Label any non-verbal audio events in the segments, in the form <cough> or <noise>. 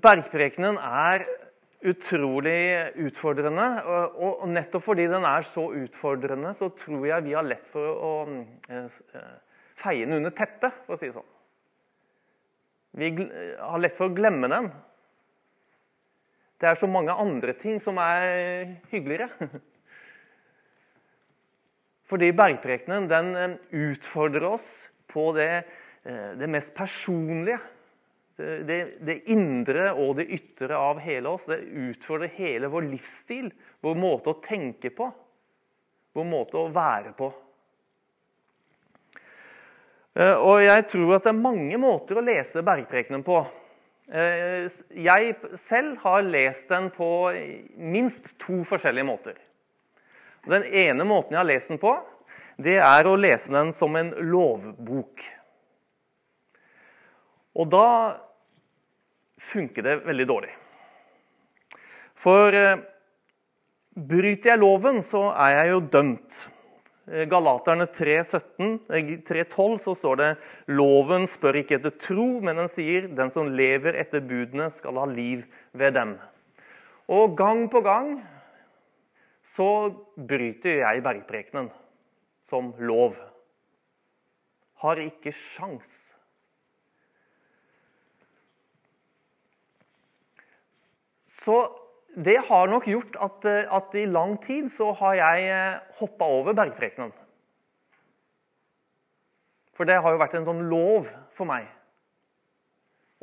bergprekenen er utrolig utfordrende. Og, nettopp fordi den er så utfordrende, så tror jeg vi har lett for å eh, feie den under teppet, for å si det sånn. Vi har lett for å glemme den. Det er så mange andre ting som er hyggeligere. <laughs> Fordi bergprekenen eh, utfordrer oss på det, eh, det mest personlige det, det, indre og det ytre av hele oss. Det utfordrer hele vår livsstil, vår måte å tenke på, vår måte å være på. Eh, og jeg tror at det er mange måter å lese bergprekenen på. Eh, jeg selv har lest den på minst to forskjellige måter. Den ene måten jeg har lest den på, det er å lese den som en lovbok. Og da funker det veldig dårlig. For eh, bryter jeg loven, så er jeg jo dømt. Eh, Galaterne 3.12 eh, så står det loven spør ikke etter tro, men den sier den som lever etter budene, skal ha liv ved dem. Og gang på gang så bryter jeg bergprekenen som lov. Har ikke sjans. Så det har nok gjort at, eh, at i lang tid så har jeg eh, hoppa over bergprekenen. For det har jo vært en sånn lov for meg.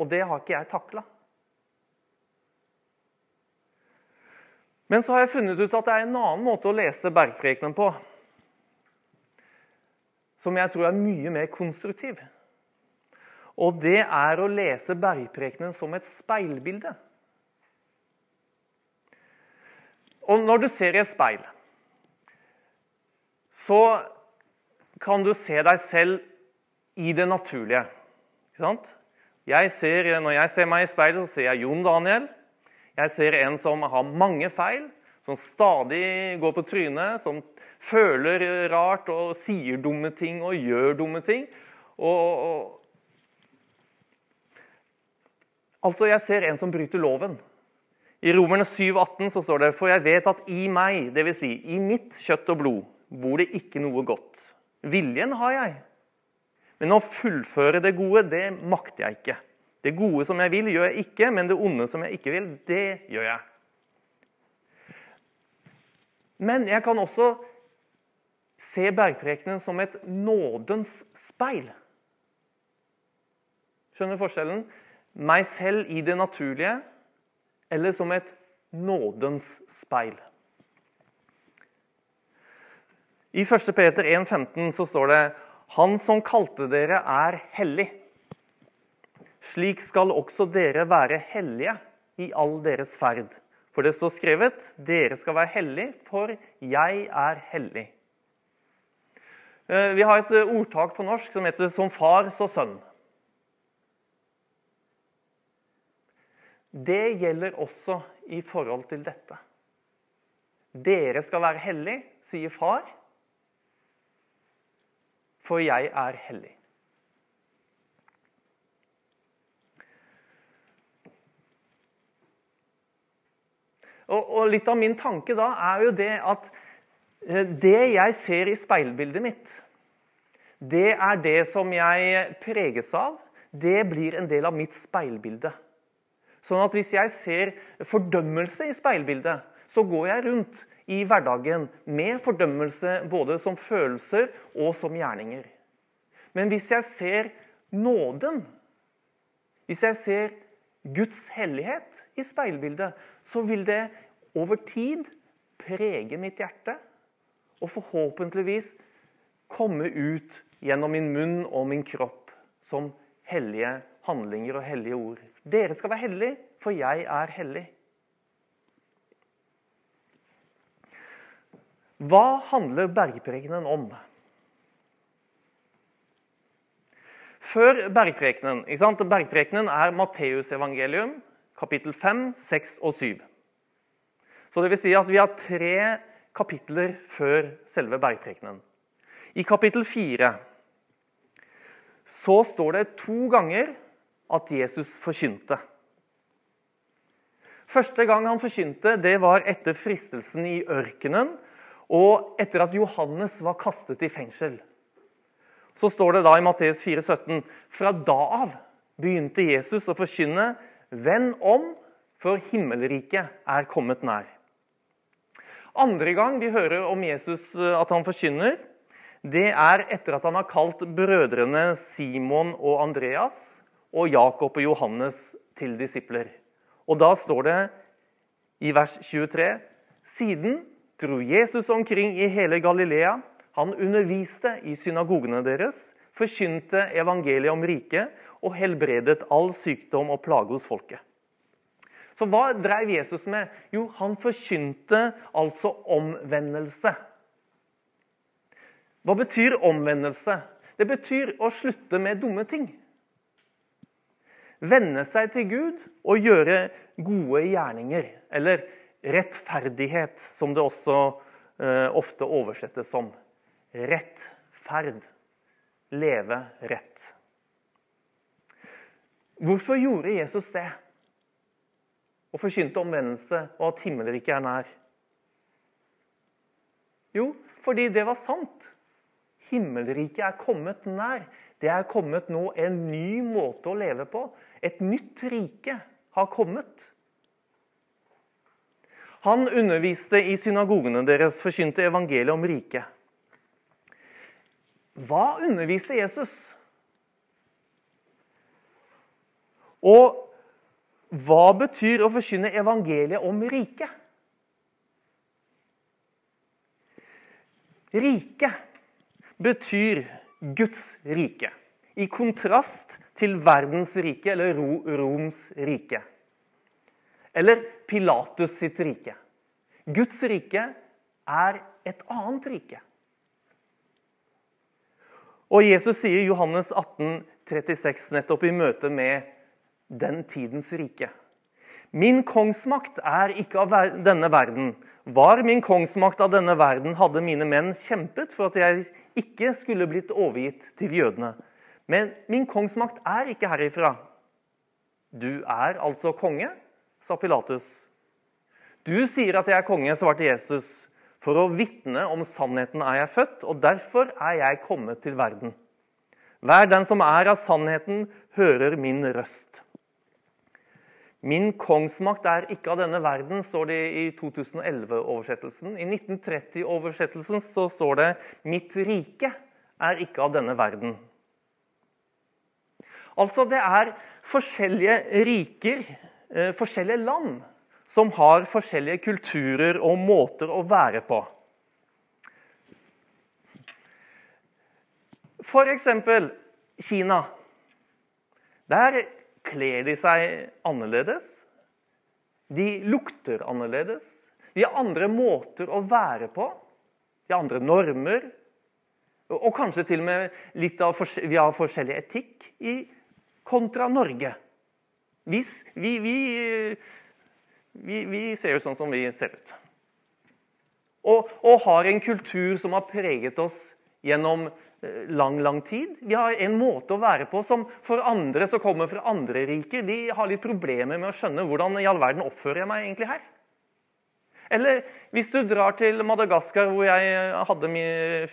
Og det har ikke jeg takla. Men så har jeg funnet ut at det er en annen måte å lese bergprekenen på. Som jeg tror er mye mer konstruktiv. Og det er å lese bergprekenen som et speilbilde. Og når du ser i et speil, så kan du se deg selv i det naturlige. Jeg ser, når jeg ser meg i speilet, så ser jeg Jon Daniel. Jeg ser en som har mange feil, som stadig går på trynet, som føler rart og sier dumme ting og gjør dumme ting. Og, og, altså, jeg ser en som bryter loven. I Romerne 7,18 så står det For jeg vet at i meg, dvs. Si, i mitt kjøtt og blod, bor det ikke noe godt. Viljen har jeg. Men å fullføre det gode, det makter jeg ikke. Det gode som jeg vil, gjør jeg ikke, men det onde som jeg ikke vil, det gjør jeg. Men jeg kan også se bergprekenen som et nådens speil. Skjønner forskjellen? Meg selv i det naturlige eller som et nådens speil. I 1. Peter 1,15 så står det Han som kalte dere, er hellig. Slik skal også dere være hellige i all deres ferd. For det står skrevet, dere skal være hellige, for jeg er hellig. Eh, vi har et ordtak på norsk som heter 'som far, så sønn'. Det gjelder også i forhold til dette. Dere skal være hellige, sier far, for jeg er hellig. Og, og Litt av min tanke da er jo det at eh, det jeg ser i speilbildet mitt, det er det som jeg preges av. Det blir en del av mitt speilbilde. Sånn at hvis jeg ser fordømmelse i speilbildet, så går jeg rundt i hverdagen med fordømmelse både som følelser og som gjerninger. Men hvis jeg ser nåden, hvis jeg ser Guds hellighet i speilbildet, så vil det over tid prege mitt hjerte og forhåpentligvis komme ut gjennom min munn og min kropp som hellige handlinger og hellige ord. Dere skal være hellige, for jeg er hellig. Hva handler bergprekenen om? Før bergprekenen? Bergprekenen er Matteusevangelium, kapittel 5, 6 og 7. Så det vil si at vi har tre kapitler før selve bergprekenen. I kapittel 4 så står det to ganger at Jesus forkynte. Første gang han forkynte, det var etter fristelsen i ørkenen, og etter at Johannes var kastet i fengsel. Så står det da i Matteus 4, 17, Fra da av begynte Jesus å forkynne, Venn om, for himmelriket er kommet nær. Andre gang vi hører om Jesus eh, at han forkynner, det er etter at han har kalt brødrene Simon og Andreas og Jakob og Johannes til disipler. Og da står det i vers 23.: Siden dro Jesus omkring i hele Galilea. Han underviste i synagogene deres, forkynte evangeliet om riket og helbredet all sykdom og plage hos folket. Så hva drev Jesus med? Jo, han forkynte altså omvendelse. Hva betyr omvendelse? Det betyr å slutte med dumme ting. Vende seg til Gud og gjøre gode gjerninger. Eller rettferdighet, som det også eh, ofte oversettes som. Rettferd. Leve rett. Hvorfor gjorde Jesus det? og forkynte omvendelse og at himmelriket er nær? Jo, fordi det var sant. Himmelriket er kommet nær. Det er kommet nå en ny måte å leve på. Et nytt rike har kommet. Han underviste i synagogene deres, forkynte evangeliet om riket. Hva underviste Jesus? Og hva betyr å forkynne evangeliet om riket? Rike betyr Guds rike. I kontrast til verdens rike, eller Roms rike. Eller Pilatus sitt rike. Guds rike er et annet rike. Og Jesus sier i Johannes 18, 36, nettopp i møte med den tidens rike. Min kongsmakt er ikke av denne verden. Var min kongsmakt av denne verden, hadde mine menn kjempet for at jeg ikke skulle blitt overgitt til jødene. Men min kongsmakt er ikke herifra. Du er altså konge, sa Pilatus. Du sier at jeg er konge, svarte Jesus. For å vitne om sannheten er jeg født, og derfor er jeg kommet til verden. Hver den som er av sannheten, hører min røst. Min kongsmakt er ikke av denne verden, står det i 2011-oversettelsen. I 1930-oversettelsen så står det 'Mitt rike er ikke av denne verden'. Altså, det er forskjellige riker, eh, forskjellige land, som har forskjellige kulturer og måter å være på. F.eks. Kina. Der kler de seg annerledes. De lukter annerledes. De har andre måter å være på. De har andre normer. Og kanskje til og med litt av vi har forskjellig etikk i, kontra Norge. Vi, vi, vi, vi, ser jo sånn som vi ser ut. Og, og har en kultur som har preget oss gjennom Eh, lang lang tid. Vi har en måte å være på som for andre som kommer fra andre riker, de har litt problemer med å skjønne hvordan i all verden oppfører jeg meg egentlig her. Eller hvis du drar til Madagaskar, hvor jeg hadde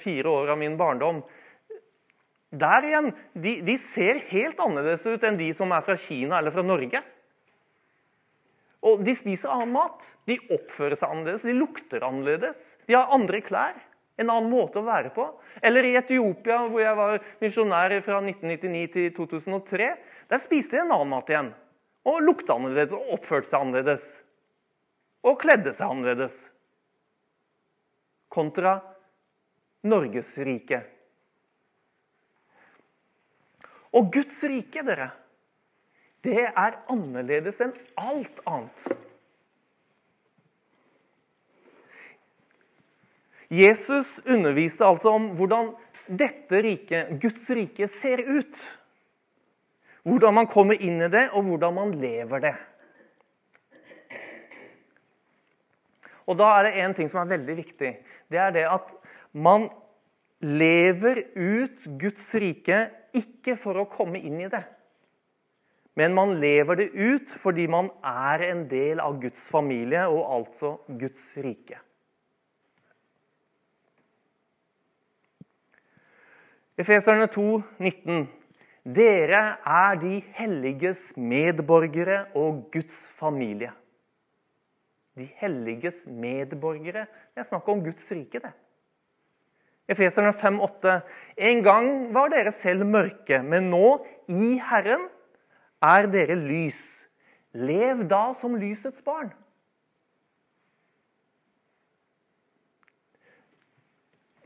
fire år av min barndom. Der igjen, de, de ser helt annerledes ut enn de som er fra Kina eller fra Norge. Og De spiser annen mat. De oppfører seg annerledes, de lukter annerledes. De har andre klær. En annen måte å være på. Eller i Etiopia, hvor jeg var misjonær fra 1999 til 2003. Der spiste de en annen mat igjen. Og lukta annerledes og oppførte seg annerledes. Og kledde seg annerledes. Kontra Norges rike. Og Guds rike, dere, det er annerledes enn alt annet. Jesus underviste altså om hvordan dette riket, Guds rike, ser ut. Hvordan man kommer inn i det, og hvordan man lever det. Og Da er det én ting som er veldig viktig. Det er det at man lever ut Guds rike ikke for å komme inn i det, men man lever det ut fordi man er en del av Guds familie og altså Guds rike. Efeserne 2, 19. Dere er de helliges medborgere og Guds familie. De helliges medborgere. Det er snakk om Guds rike, det. Efeserne 5, 8. En gang var dere selv mørke, men nå, i Herren, er dere lys. Lev da som lysets barn.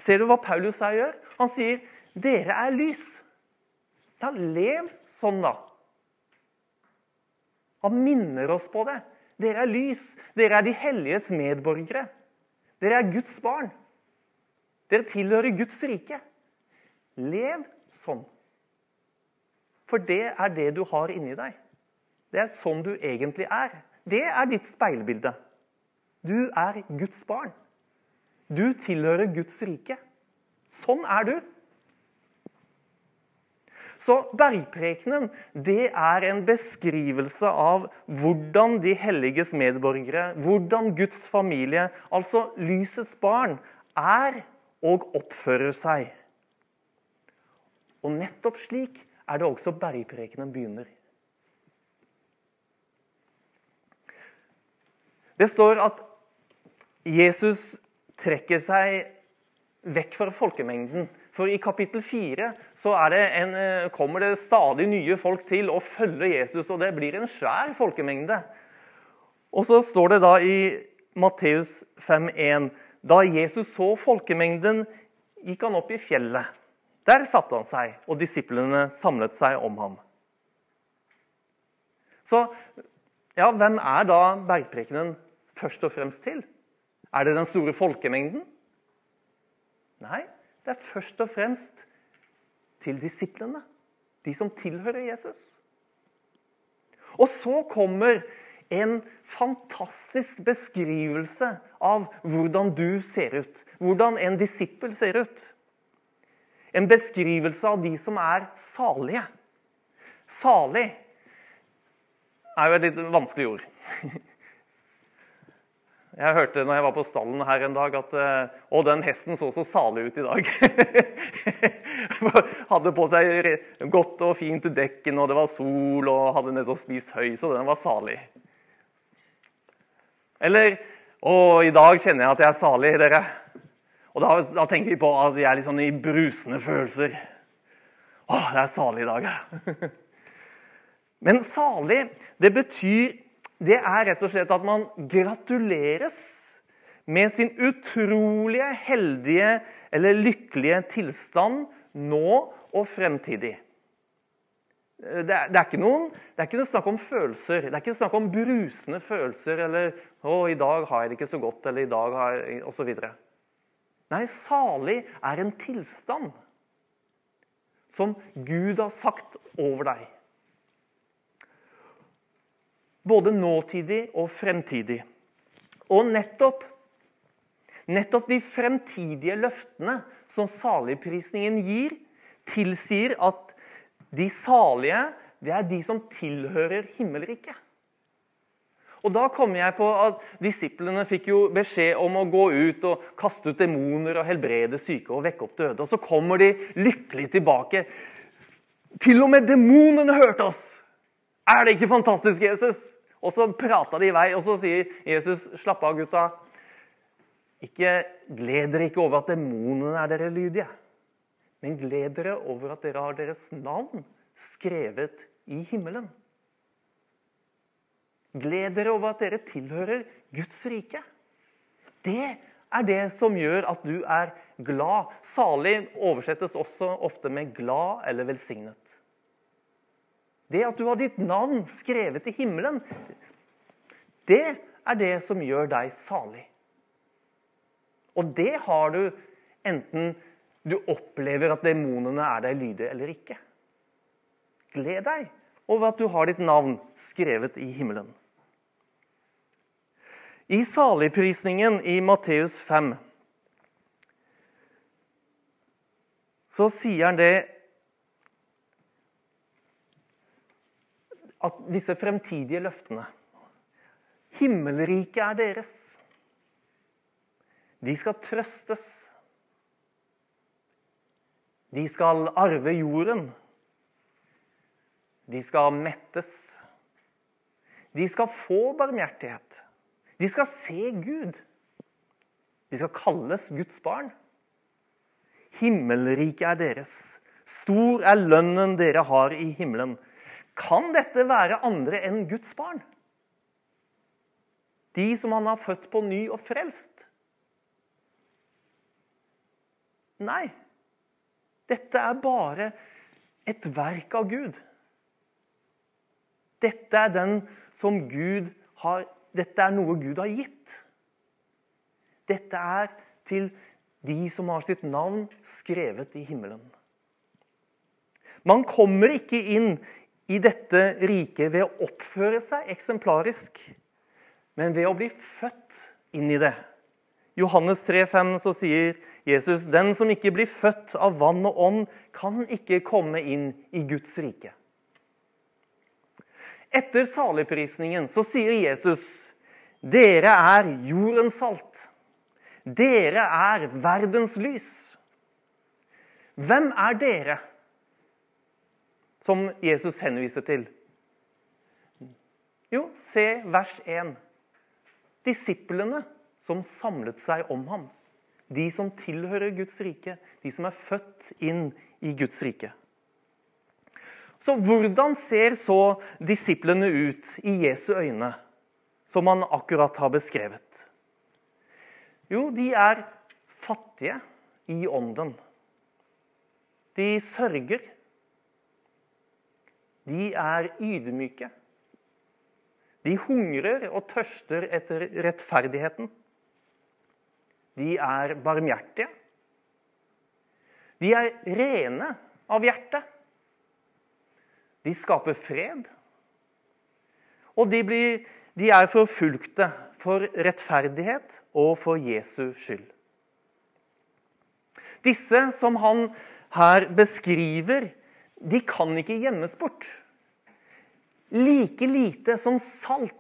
Ser du hva Paulus her gjør? Han sier, 'Dere er lys'. Da lev sånn, da. Han minner oss på det. Dere er lys. Dere er de helliges medborgere. Dere er Guds barn. Dere tilhører Guds rike. Lev sånn. For det er det du har inni deg. Det er sånn du egentlig er. Det er ditt speilbilde. Du er Guds barn. Du tilhører Guds rike. Sånn er du. Så bergprekenen det er en beskrivelse av hvordan de helliges medborgere, hvordan Guds familie, altså lysets barn, er og oppfører seg. Og nettopp slik er det også bergprekenen begynner. Det står at Jesus trekker seg vekk fra folkemengden. For i kapittel 4 det en, eh, kommer det stadig nye folk til å følge Jesus. Og det blir en svær folkemengde. Og så står det da i Matteus 5,1 Da Jesus så folkemengden, gikk han opp i fjellet. Der satte han seg, og disiplene samlet seg om ham. Så ja, hvem er da bergprekenen først og fremst til? Er det den store folkemengden? Nei, det er først og fremst til disiplene. De som tilhører Jesus. Og så kommer en fantastisk beskrivelse av hvordan du ser ut. Hvordan en disippel ser ut. En beskrivelse av de som er salige. Salig er jo et litt vanskelig ord. Jeg hørte når jeg var på stallen her en dag at å, den hesten så så salig ut i dag. <laughs> hadde på seg godt og fint dekken, og det var sol, og hadde nettopp spist høy, så den var salig. Eller å, i dag kjenner jeg at jeg er salig, dere. Og da, da tenker vi på at vi er litt sånn i brusende følelser. Å, det er salig i dag. <laughs> Men salig, det betyr det er rett og slett at man gratuleres med sin utrolige, heldige eller lykkelige tilstand nå og fremtidig. Det er, det, er noen, det er, ikke noe snakk om følelser. Det er ikke snakk om brusende følelser eller 'Å, i dag har jeg det ikke så godt', eller 'i dag har jeg' osv. Nei, salig er en tilstand som Gud har sagt over deg både nåtidig og fremtidig. Og nettopp, nettopp de fremtidige løftene som saligprisningen gir, tilsier at de salige det er de som tilhører himmelriket. Og Da kommer jeg på at disiplene fikk jo beskjed om å gå ut og kaste ut demoner og helbrede syke og vekke opp døde. Og Så kommer de lykkelig tilbake. Til og med demonene hørte oss! Er det ikke fantastisk, Jesus? Og så prata de i vei, og så sier Jesus, 'Slapp av, gutta. Ikke gled dere ikke over at demonene er dere lydige.' Men gled dere over at dere har deres navn skrevet i himmelen. Gled dere over at dere tilhører Guds rike. Det er det som gjør at du er glad. Salig oversettes også ofte med glad eller velsignet. Det at du har ditt navn skrevet i himmelen, det er det som gjør deg salig. Og det har du enten du opplever at demonene er deg lydige eller ikke. Gled deg over at du har ditt navn skrevet i himmelen. I saligprisningen i Matteus 5 så sier han det at disse fremtidige løftene Himmelriket er deres. De skal trøstes. De skal arve jorden. De skal mettes. De skal få barmhjertighet. De skal se Gud. De skal kalles Guds barn. Himmelriket er deres. Stor er lønnen dere har i himmelen. Kan dette være andre enn Guds barn? De som han har født på ny og frelst? Nei. Dette er bare et verk av Gud. Dette er den som Gud har Dette er noe Gud har gitt. Dette er til de som har sitt navn skrevet i himmelen. Man kommer ikke inn i dette riket ved å oppføre seg eksemplarisk, men ved å bli født inn i det. Johannes 3,5 så sier Jesus den som ikke blir født av vann og ånd, kan ikke komme inn i Guds rike. Etter saligprisningen så sier Jesus dere er jordens salt. Dere er verdens lys. Hvem er dere? Som Jesus henviser til. Jo, se vers 1. Disiplene som samlet seg om ham. De som tilhører Guds rike. De som er født inn i Guds rike. Så hvordan ser så disiplene ut i Jesu øyne, som han akkurat har beskrevet? Jo, de er fattige i ånden. De sørger. De er ydmyke. De hungrer og tørster etter rettferdigheten. De er barmhjertige. De er rene av hjerte. De skaper fred. Og de, blir, de er forfulgte for rettferdighet og for Jesu skyld. Disse som han her beskriver, de kan ikke gjemmes bort. Like lite som salt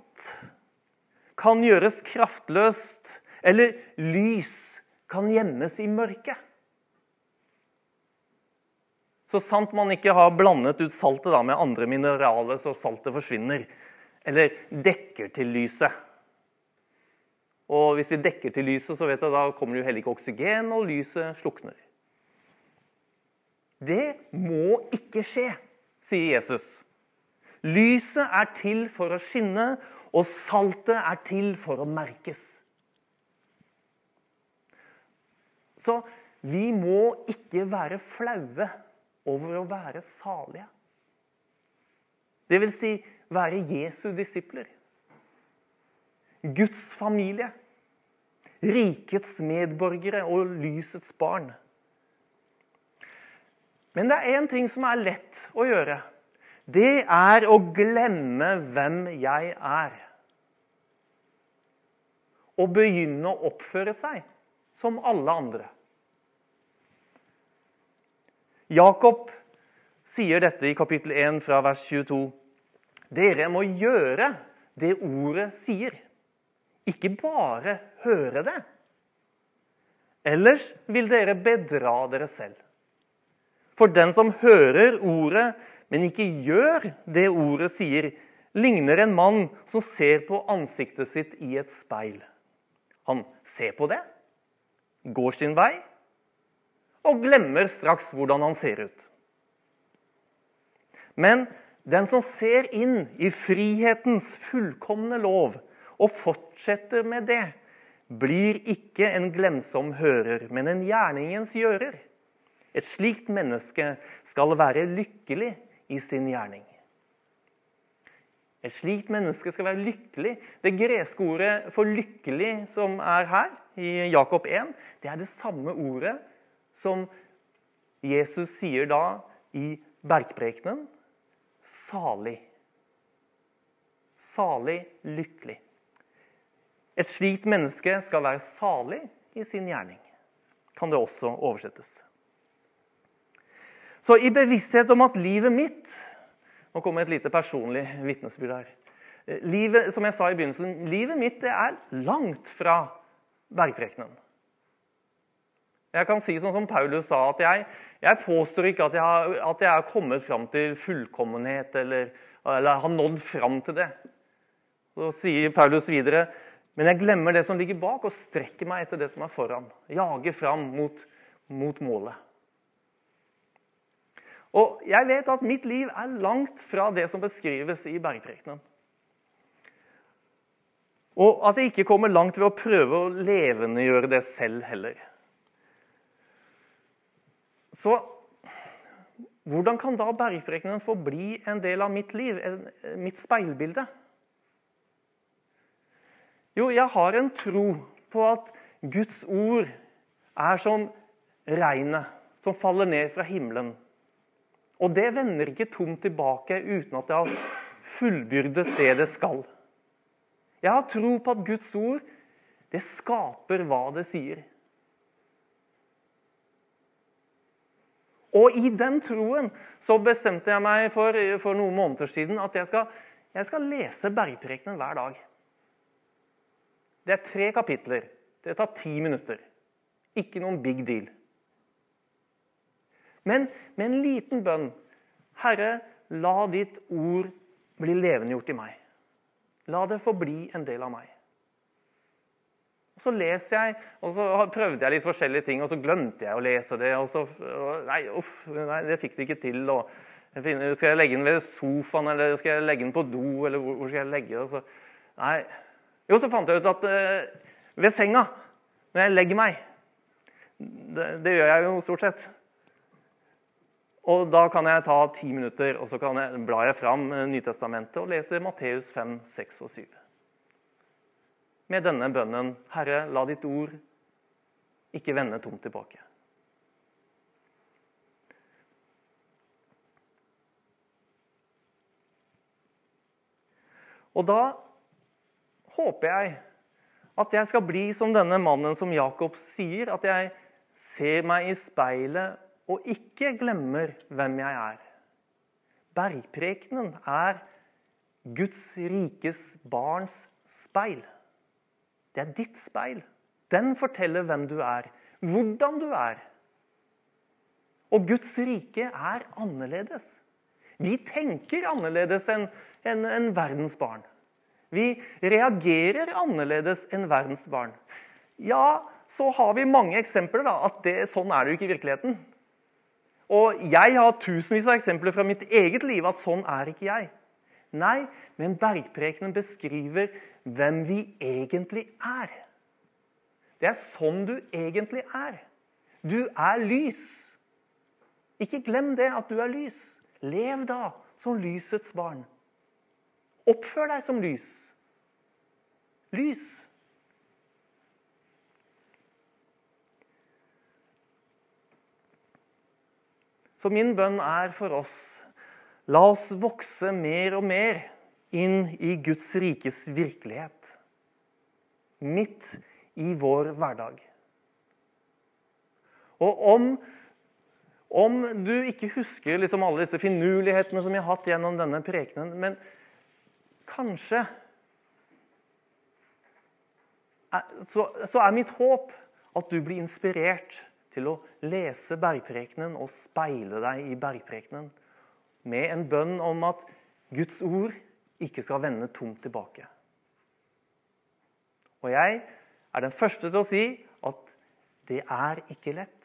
kan gjøres kraftløst, eller lys kan gjemmes i mørket. Så sant man ikke har blandet ut saltet med andre mineraler så saltet forsvinner, eller dekker til lyset. Og hvis vi dekker til lyset, så vet jeg, da kommer det jo heller ikke oksygen, og lyset slukner. Det må ikke skje, sier Jesus. Lyset er til for å skinne, og saltet er til for å merkes. Så vi må ikke være flaue over å være salige. Det vil si være Jesu disipler. Guds familie. Rikets medborgere og lysets barn. Men det er én ting som er lett å gjøre. Det er å glemme hvem jeg er. Og begynne å oppføre seg som alle andre. Jakob sier dette i kapittel 1 fra vers 22. Dere må gjøre det ordet sier. Ikke bare høre det. Ellers vil dere bedra dere selv. For den som hører ordet, men ikke gjør det ordet sier, ligner en mann som ser på ansiktet sitt i et speil. Han ser på det, går sin vei og glemmer straks hvordan han ser ut. Men den som ser inn i frihetens fullkomne lov og fortsetter med det, blir ikke en glemsom hører, men en gjerningens gjører. Et slikt menneske skal være lykkelig i sin gjerning. Et slikt menneske skal være lykkelig. Det greske ordet for 'lykkelig' som er her, i Jakob 1, det er det samme ordet som Jesus sier da i bergprekenen. Salig. Salig, lykkelig. Et slikt menneske skal være salig i sin gjerning, kan det også oversettes. Så i bevissthet om at livet mitt Nå kommer et lite personlig vitnesbyrd her. Eh, livet, som jeg sa i begynnelsen, livet mitt er langt fra bergprekenen. Jeg kan si sånn som Paulus sa, at jeg, jeg påstår ikke at jeg, har, at jeg har kommet fram til fullkommenhet eller, eller har nådd fram til det. Så sier Paulus videre men jeg glemmer det som ligger bak, og strekker meg etter det som er foran. Jager fram mot, mot målet. Og jeg vet at mitt liv er langt fra det som beskrives i bergprekenen. Og at jeg ikke kommer langt ved å prøve å levendegjøre det selv heller. Så hvordan kan da bergprekenen få bli en del av mitt liv, mitt speilbilde? Jo, jeg har en tro på at Guds ord er som regnet som faller ned fra himmelen. Og det vender ikke tomt tilbake uten at det har fullbyrdet det det skal. Jeg har tro på at Guds ord det skaper hva det sier. Og i den troen så bestemte jeg meg for, for noen måneder siden at jeg skal, jeg skal lese bergprekenen hver dag. Det er tre kapitler. Det tar ti minutter. Ikke noen big deal. Men med en liten bønn Herre, la ditt ord bli levendegjort i meg. La det få bli en del av meg. Og Så leser jeg, og så prøvde jeg litt forskjellige ting, og så glemte jeg å lese det. og så, Nei, uff, nei det fikk det ikke til. og Skal jeg legge den ved sofaen, eller skal jeg legge den på do, eller hvor, skal jeg legge det? nei. Jo, så fant jeg ut at uh, ved senga, når jeg legger meg det, det gjør jeg jo stort sett. Og da kan jeg ta ti minutter, og så kan jeg, blar jeg fram Nytestamentet og leser Matteus 5, 6 og 7 med denne bønnen Herre, la ditt ord ikke vende tomt tilbake. Og da håper jeg at jeg skal bli som denne mannen som Jakob sier, at jeg ser meg i speilet og ikke glemmer hvem jeg er. Bergprekenen er Guds rikes barns speil. Det er ditt speil. Den forteller hvem du er, hvordan du er. Og Guds rike er annerledes. Vi tenker annerledes enn en, en verdens barn. Vi reagerer annerledes enn verdens barn. Ja, så har vi mange eksempler da, at det, sånn er det jo ikke i virkeligheten. Og jeg har tusenvis av eksempler fra mitt eget liv at sånn er ikke jeg. Nei, men bergprekenen beskriver hvem vi egentlig er. Det er sånn du egentlig er. Du er lys. Ikke glem det, at du er lys. Lev da som lysets barn. Oppfør deg som lys. Lys. Så min bønn er for oss La oss vokse mer og mer inn i Guds rikes virkelighet. Midt i vår hverdag. Og om, om du ikke husker liksom alle disse finurlighetene som jeg har hatt gjennom denne prekenen, men kanskje så er mitt håp at du blir inspirert til å lese bergprekenen og speile deg i bergprekenen med en bønn om at Guds ord ikke skal vende tomt tilbake. Og jeg er den første til å si at det er ikke lett.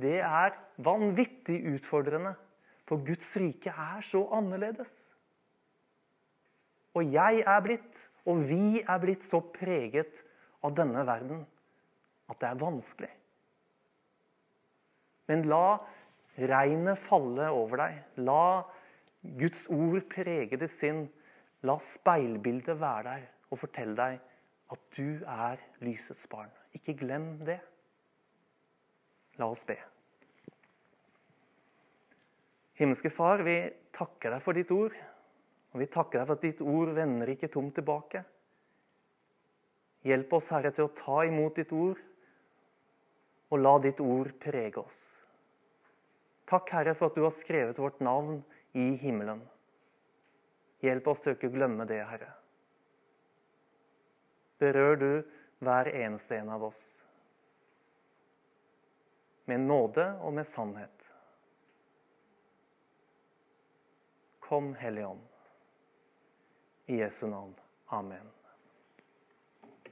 Det er vanvittig utfordrende, for Guds rike er så annerledes. Og jeg er blitt, og vi er blitt, så preget av denne verden at det er vanskelig. Men la regnet falle over deg. La Guds ord prege ditt sinn. La speilbildet være der og fortelle deg at du er lysets barn. Ikke glem det. La oss be. Himmelske Far, vi takker deg for ditt ord. Og vi takker deg for at ditt ord vender ikke tomt tilbake. Hjelp oss, Herre, til å ta imot ditt ord, og la ditt ord prege oss. Takk, Herre, for at du har skrevet vårt navn i himmelen. Hjelp oss til å ikke glemme det, Herre. Berør du hver eneste en av oss med nåde og med sannhet. Kom, Hellige Ånd. I Jesu navn. Amen.